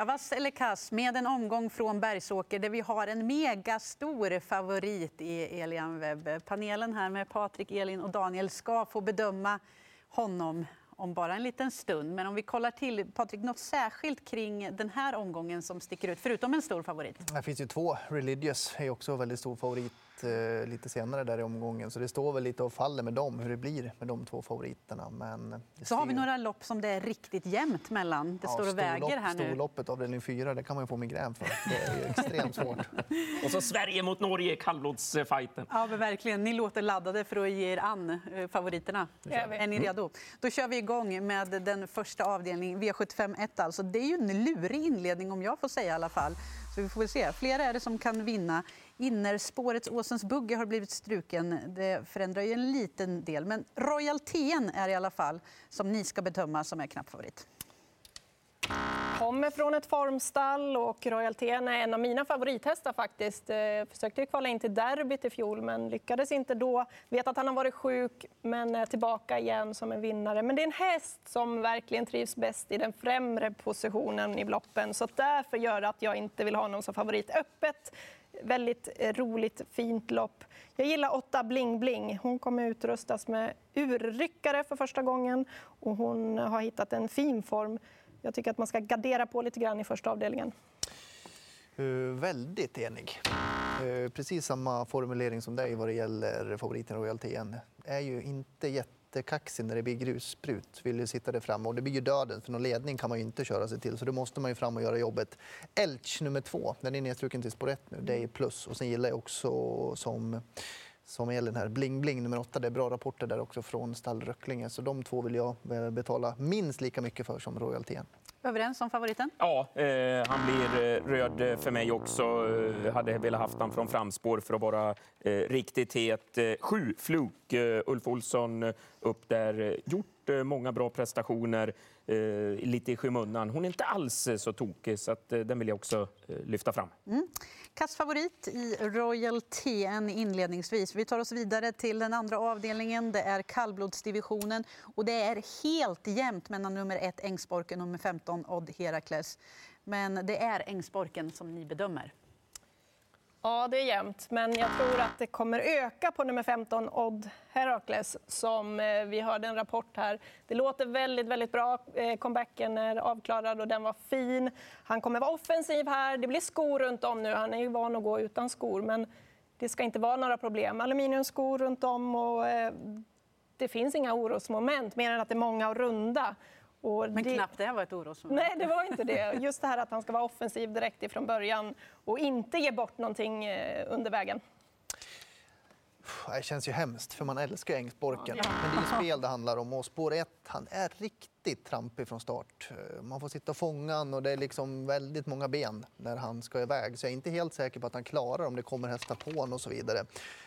Ja, vass eller kass med en omgång från Bergsåker där vi har en megastor favorit i Elian Webb. Panelen här med Patrik, Elin och Daniel ska få bedöma honom om bara en liten stund. Men om vi kollar till, Patrik, något särskilt kring den här omgången som sticker ut, förutom en stor favorit? Det finns ju två. Religious är också en väldigt stor favorit eh, lite senare där i omgången. Så det står väl lite och faller med dem, hur det blir med de två favoriterna. Men så har vi några lopp som det är riktigt jämnt mellan. Det står och väger här nu. Storloppet avdelning 4, det kan man ju få migrän för. Det är ju extremt svårt. och så Sverige mot Norge, kallblodsfajten. Ja, men verkligen. Ni låter laddade för att ge er an eh, favoriterna. Är ni redo? Då kör vi igång med den första avdelningen, V75 1 alltså. Det är ju en lurig inledning om jag får säga i alla fall. Så vi får väl se. Flera är det som kan vinna. Innerspårets Åsens Bugge har blivit struken. Det förändrar ju en liten del. Men Royal Ten är i alla fall som ni ska bedöma som är knapp favorit. Kommer från ett formstall och Royal TN är en av mina favorithästar faktiskt. Jag försökte kvala in till derbyt i fjol men lyckades inte då. Vet att han har varit sjuk men är tillbaka igen som en vinnare. Men det är en häst som verkligen trivs bäst i den främre positionen i loppen så därför gör det att jag inte vill ha någon som favorit. Öppet, väldigt roligt, fint lopp. Jag gillar åtta Bling Bling. Hon kommer utrustas med urryckare för första gången och hon har hittat en fin form. Jag tycker att man ska gardera på lite grann i första avdelningen. Uh, väldigt enig. Uh, precis samma formulering som dig vad det gäller favoriten Royal TN. Är ju inte jättekaxig när det blir grussprut. Vill ju sitta där framme och det blir ju döden för någon ledning kan man ju inte köra sig till så då måste man ju fram och göra jobbet. Elch nummer två, den är nedstruken till spår 1 nu. Det är plus och sen gillar jag också som som Elin här. Bling Bling nummer åtta. Det är bra rapporter där också från stall Röcklinge. Så de två vill jag eh, betala minst lika mycket för som Royal TN. Överens om favoriten? Ja, eh, han blir eh, röd för mig också. Eh, hade velat haft han från framspår för att vara eh, riktigt het. Eh, sju Fluk, eh, Ulf Olsson upp där. Gjort Eh, många bra prestationer, eh, lite i skymundan. Hon är inte alls eh, så tokig, så att, den vill jag också lyfta fram. Mm. Kassfavorit i Royal TN inledningsvis. Vi tar oss vidare till den andra avdelningen. Det är kallblodsdivisionen och det är helt jämnt mellan nummer ett Ängsborken och nummer 15 Odd Herakles. Men det är Ängsborken som ni bedömer. Ja, det är jämnt, men jag tror att det kommer öka på nummer 15, Odd Herakles, som eh, vi hörde en rapport här. Det låter väldigt, väldigt bra. Eh, comebacken är avklarad och den var fin. Han kommer vara offensiv här. Det blir skor runt om nu. Han är ju van att gå utan skor, men det ska inte vara några problem. Aluminiumskor runt om och eh, det finns inga orosmoment mer än att det är många och runda. Och Men det... knappt det var ett orosmoment. Nej, det var inte det. Just det här att han ska vara offensiv direkt ifrån början och inte ge bort någonting eh, under vägen. Det känns ju hemskt, för man älskar Ängsborken. Ja. Men det är spel det handlar om. Och spår 1, han är riktigt trampig från start. Man får sitta och fånga han och det är liksom väldigt många ben när han ska iväg. Så jag är inte helt säker på att han klarar om det kommer hästar på honom och så vidare.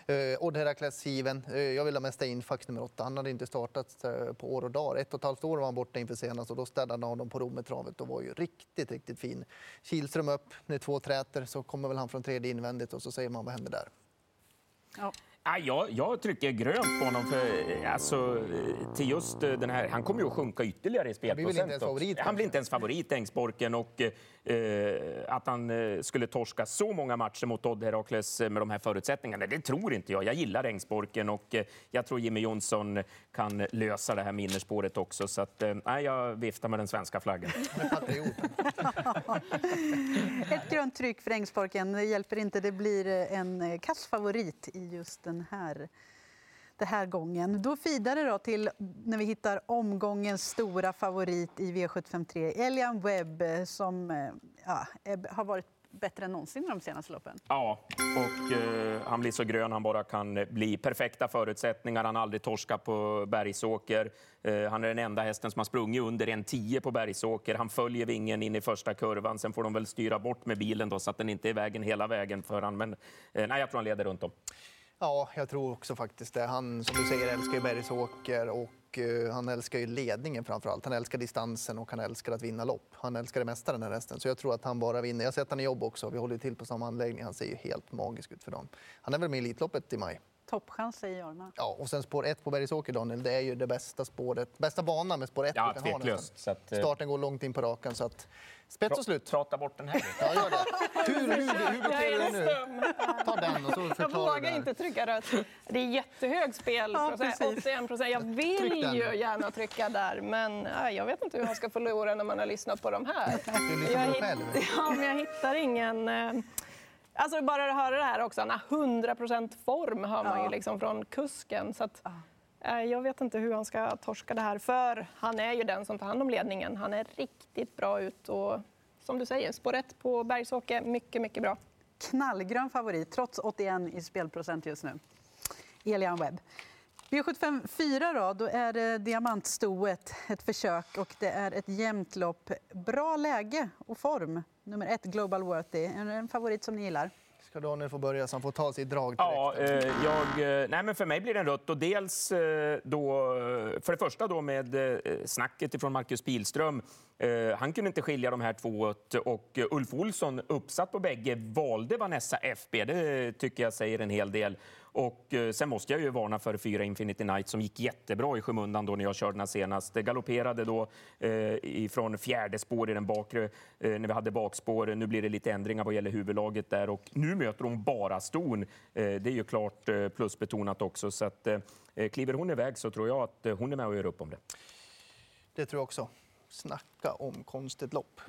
Eh, Odd Herakles given. Eh, jag vill ha med Steinfax nummer 8. Han hade inte startat eh, på år och dagar. Ett och ett halvt år var han borta inför senast och då städade han honom på Rommetravet och var ju riktigt, riktigt fin. Kilström upp, när två träter så kommer väl han från tredje invändigt och så säger man vad händer där. Ja. Ja, jag, jag trycker grönt på honom. För, alltså, till just den här, han kommer ju att sjunka ytterligare i spelprocent. Han blir inte ens favorit, Ängsborken. Och, eh, att han eh, skulle torska så många matcher mot Odd Herakles med de här förutsättningarna, det tror inte jag. Jag gillar Ängsborken och eh, jag tror Jimmy Jonsson kan lösa det här minnesspåret också. Så att, eh, jag viftar med den svenska flaggan. Ett grönt tryck för Ängsborken. Det hjälper inte. Det blir en kass favorit i just den här den här gången. Då vidare då till när vi hittar omgångens stora favorit i V753, Elian Webb som eh, ja, eh, har varit bättre än någonsin de senaste loppen. Ja, och eh, han blir så grön han bara kan bli. Perfekta förutsättningar. Han har aldrig torskat på Bergsåker. Eh, han är den enda hästen som har sprungit under en 10 på Bergsåker. Han följer vingen in i första kurvan. Sen får de väl styra bort med bilen då, så att den inte är i vägen hela vägen för han. Men eh, nej, jag tror han leder runt om. Ja, jag tror också faktiskt det. Han, som du säger, älskar ju Bergsåker och uh, han älskar ju ledningen framför allt. Han älskar distansen och han älskar att vinna lopp. Han älskar det mesta den här hästen, så jag tror att han bara vinner. Jag har sett han i jobb också. Vi håller ju till på samma anläggning. Han ser ju helt magisk ut för dem. Han är väl med i Elitloppet i maj? Toppchans säger Jorma. Ja, och sen spår 1 på Bergsåker, Daniel, det är ju det bästa spåret. Bästa banan med spår 1 Ja, du kan ha tveklöst. Så att, eh, Starten går långt in på rakan, så att spets och slut. Prata bort den här lite. Ja, gör det. Hur, hur, hur Jag beter du är dig nu? Ta den och så Jag förklarar vågar det. inte trycka rött. Det är jättehög spelprocent, Ja, precis. 81 procent. Jag vill ju gärna trycka där, men nej, jag vet inte hur man ska förlora när man har lyssnat på de här. Du lyssnar på dig Jag själv. Ja, men jag hittar ingen... Alltså bara att höra det här också, han har 100% form hör man ju liksom från kusken. Så att, eh, jag vet inte hur han ska torska det här, för han är ju den som tar hand om ledningen. Han är riktigt bra ut och som du säger, spår på Bergsåker, mycket, mycket bra. Knallgrön favorit, trots 81 i spelprocent just nu. Elian Webb. V75 4 då, då är det diamantstoet, ett försök och det är ett jämnt lopp. Bra läge och form. Nummer ett, Global Worthy. Är det en favorit som ni gillar? Ska Daniel få börja så han får ta sig i drag direkt? Ja, eh, jag, eh, nej men för mig blir den rött. Och dels eh, då, för det första då med snacket från Marcus Pilström. Eh, han kunde inte skilja de här två åt och Ulf Olsson, uppsatt på bägge, valde Vanessa FB. Det tycker jag säger en hel del. Och eh, sen måste jag ju varna för fyra Infinity Night som gick jättebra i skymundan då när jag körde den senast. Det galopperade då eh, ifrån fjärde spår i den bakre eh, när vi hade bakspår. Nu blir det lite ändringar vad gäller huvudlaget där och nu möter hon bara ston. Eh, det är ju klart eh, plusbetonat också så att eh, kliver hon iväg så tror jag att eh, hon är med och gör upp om det. Det tror jag också. Snacka om konstigt lopp.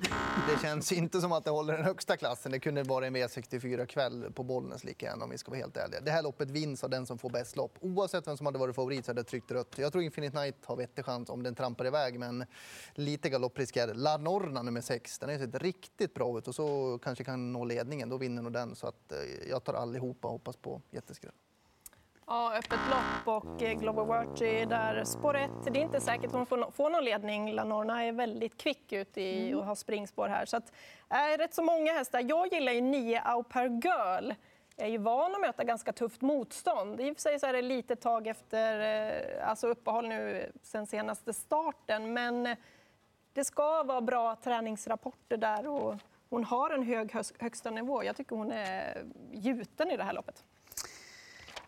Det känns inte som att det håller den högsta klassen. Det kunde vara en V64-kväll på Bollnäs lika gärna om vi ska vara helt ärliga. Det här loppet vinns av den som får bäst lopp. Oavsett vem som hade varit favorit så hade jag tryckt rött. Jag tror Infinite Night har vettig chans om den trampar iväg, men lite galopprisk är det. La Norna nummer 6, den har ju sett riktigt bra ut och så kanske kan nå ledningen. Då vinner nog den. Så att eh, jag tar allihopa och hoppas på jätteskräll. Ja, öppet lopp och eh, Global Worthy där spår ett. Det är inte säkert att hon får, får någon ledning. Lanorna är väldigt kvick ut i och har springspår här. Så att, är rätt så många hästar. Jag gillar ju 9 Au Per Girl. Jag är ju van att möta ganska tufft motstånd. I och för sig så är det lite tag efter eh, alltså uppehåll nu sen senaste starten. Men eh, det ska vara bra träningsrapporter där och hon har en hög högsta nivå. Jag tycker hon är gjuten i det här loppet.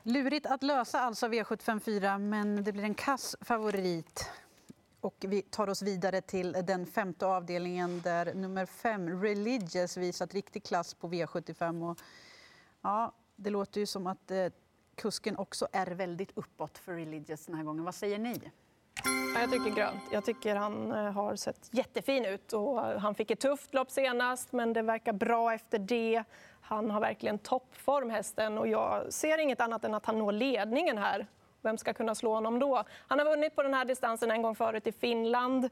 Lurigt att lösa alltså V754, men det blir en kass favorit. Och vi tar oss vidare till den femte avdelningen där nummer fem, Religious, visat riktig klass på V75. Och, ja, det låter ju som att eh, kusken också är väldigt uppåt för Religious den här gången. Vad säger ni? Ja, jag tycker grönt. Jag tycker han eh, har sett jättefin ut. Och han fick ett tufft lopp senast, men det verkar bra efter det. Han har verkligen toppform, hästen. Och jag ser inget annat än att han når ledningen här. Vem ska kunna slå honom då? Han har vunnit på den här distansen en gång förut i Finland.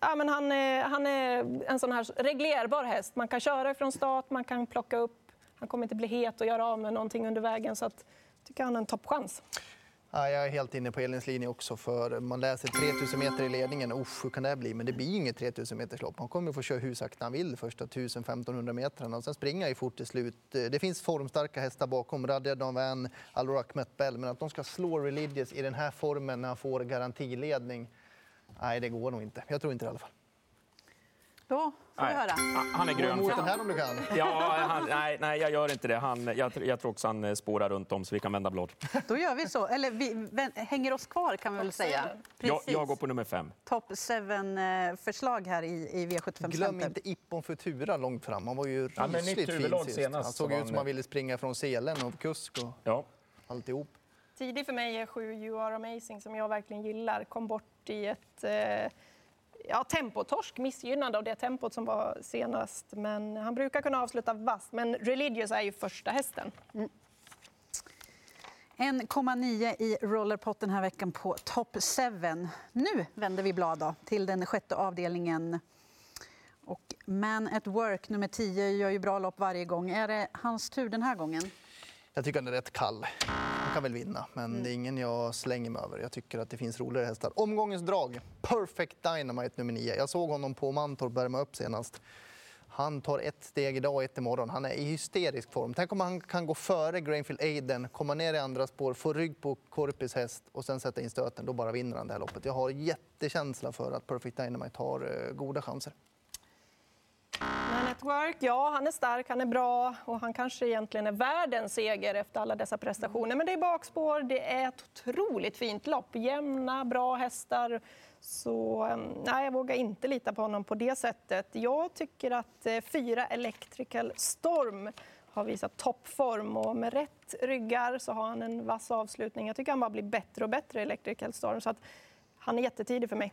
Ja, men han, är, han är en sån här reglerbar häst. Man kan köra från start, man kan plocka upp. Han kommer inte bli het och göra av med någonting under vägen. Så att, jag tycker han har en toppchans. Ja, jag är helt inne på Elins linje också. för Man läser 3000 meter i ledningen. Usch, hur kan det bli? Men det blir inget 3000 meters lopp. Han kommer få köra hur sakta han vill första 1500 metrarna. Och sen springer han fort till slut. Det finns formstarka hästar bakom. Radja Danvan, Alorak Metbell. Men att de ska slå Religious i den här formen när han får garantiledning. Nej, det går nog inte. Jag tror inte det i alla fall. Då får vi höra. Han är Gå grön. emot för- den här om du kan. Ja, han, nej, nej, jag gör inte det. Han, jag, jag tror också han eh, spårar runt om så vi kan vända blad. Då gör vi så. Eller vi hänger oss kvar kan vi väl säga. Jag, jag går på nummer fem. Top 7-förslag här i, i V75 Glöm inte Ippon Futura långt fram. Han var ju Ja, rysligt fin sist. senast Han så såg var ut som han- han ville springa från selen och kusk och Ja. alltihop. Tidig för mig är 7 You are amazing som jag verkligen gillar. Kom bort i ett eh, ja, tempotorsk, missgynnad av det tempot som var senast. Men han brukar kunna avsluta vasst. Men Religious är ju första hästen. 1,9 i rollerpot den här veckan på Top 7. Nu vänder vi blad då, till den sjätte avdelningen. Och Man at Work, nummer 10, gör ju bra lopp varje gång. Är det hans tur den här gången? Jag tycker han är rätt kall. Kan väl vinna, men det är ingen jag slänger mig över. Jag tycker att det finns roligare hästar. Omgångens drag, Perfect Dynamite nummer 9. Jag såg honom på Mantorp värma upp senast. Han tar ett steg idag och ett imorgon. Han är i hysterisk form. Tänk om han kan gå före Grainfield Aiden, komma ner i andra spår, få rygg på Korpis häst och sen sätta in stöten. Då bara vinner han det här loppet. Jag har jättekänsla för att Perfect Dynamite har eh, goda chanser. Network, ja han är stark, han är bra och han kanske egentligen är världens seger efter alla dessa prestationer. Men det är bakspår, det är ett otroligt fint lopp. Jämna, bra hästar. Så nej, jag vågar inte lita på honom på det sättet. Jag tycker att eh, fyra Electrical Storm har visat toppform och med rätt ryggar så har han en vass avslutning. Jag tycker han bara blir bättre och bättre Electrical Storm så att han är jättetidig för mig.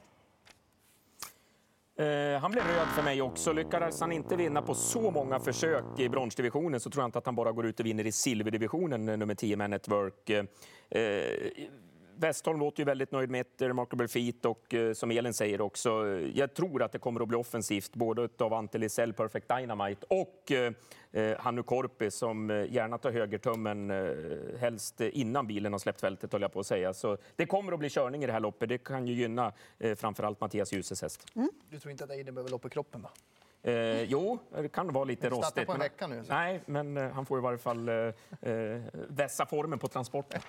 Eh, han blev röd för mig också. Lyckades han inte vinna på så många försök i bronsdivisionen så tror jag inte att han bara går ut och vinner i silverdivisionen, eh, nummer 10 Man Network. Eh, eh Westholm låter ju väldigt nöjd med ett remarkable feat och eh, som Elin säger också, jag tror att det kommer att bli offensivt både av Ante Lisell, Perfect Dynamite och eh, eh Hannu Korpi som eh, gärna tar högertummen, eh, helst innan bilen har släppt fältet höll jag på att säga. Så det kommer att bli körning i det här loppet. Det kan ju gynna eh, framförallt Mattias Ljuses häst. Mm. Du tror inte att Eiden behöver lopp i kroppen? Va? Eh, jo, det kan vara lite rostigt. På en vecka nu. Så. Nej, men eh, han får i varje fall eh, eh vässa formen på transporten.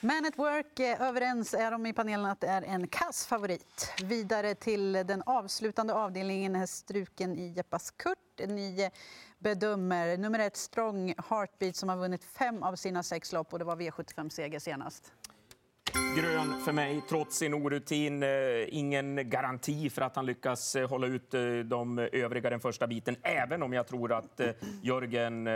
Man at Work eh, överens är de i panelen att det är en kass favorit. Vidare till den avslutande avdelningen är struken i Jeppas Kurt. Ni bedömer nummer ett Strong Heartbeat som har vunnit fem av sina sex lopp och det var V75-seger senast grön för mig, trots sin orutin. Eh, ingen garanti för att han lyckas eh, hålla ut eh, de övriga den första biten, även om jag tror att Jörgen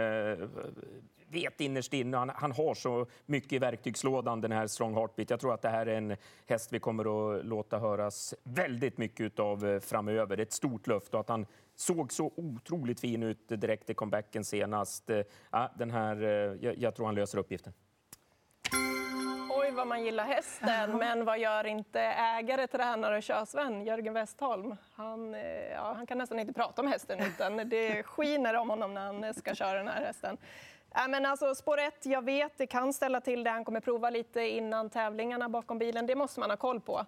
vet innerst inne, han, han, har så mycket i verktygslådan den här Strong Heartbeat. Jag tror att det här är en häst vi kommer att låta höras väldigt mycket av framöver. Ett stort löfte och att han såg så otroligt fin ut direkt i comebacken senast. Ja, den här, jag, jag tror han löser uppgiften vad man gillar hästen, men vad gör inte ägare, tränare och körsvän Jörgen Westholm? Han, eh, ja, han kan nästan inte prata om hästen, utan det skiner om honom när han ska köra den här hästen. Äh, men alltså, spår 1, jag vet, det kan ställa till det. Han kommer prova lite innan tävlingarna bakom bilen. Det måste man ha koll på.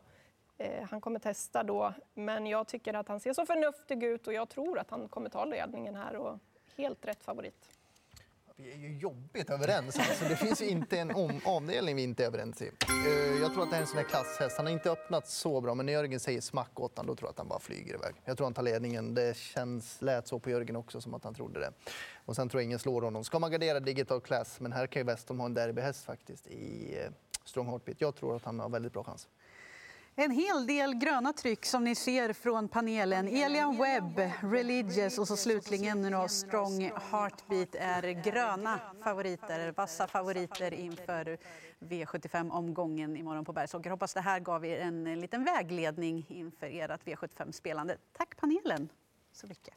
Eh, han kommer testa då, men jag tycker att han ser så förnuftig ut och jag tror att han kommer ta ledningen här och helt rätt favorit. Vi är ju jobbigt överens. Alltså, det finns ju inte en om avdelning vi inte är överens i. Eh, jag tror att det är en sån här klasshäst. Han har inte öppnat så bra, men när Jörgen säger smack åt honom, då tror jag att han bara flyger iväg. Jag tror han tar ledningen. Det känns, lät så på Jörgen också, som att han trodde det. Och sen tror jag ingen slår honom. Ska man gardera digital class, men här kan ju Westholm ha en derbyhäst faktiskt i eh, Strong Heartbeat. Jag tror att han har väldigt bra chans. En hel del gröna tryck som ni ser från panelen. Elian Webb, Religious och så slutligen nu Strong Heartbeat är gröna favoriter, vassa favoriter inför V75-omgången imorgon på Bergsåker. Hoppas det här gav er en liten vägledning inför ert V75-spelande. Tack panelen så mycket.